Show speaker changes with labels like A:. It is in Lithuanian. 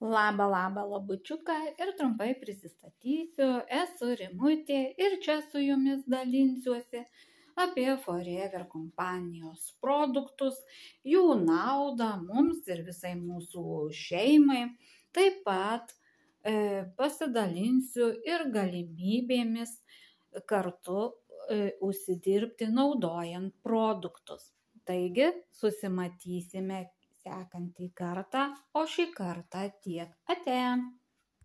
A: Labą, labą, labučiuką ir trumpai prisistatysiu. Esu Rimutė ir čia su jumis dalinsiuosi apie Forever kompanijos produktus, jų naudą mums ir visai mūsų šeimai. Taip pat e, pasidalinsiu ir galimybėmis kartu e, užsidirbti naudojant produktus. Taigi susimatysime sekantį kartą, o šį kartą tiek ate.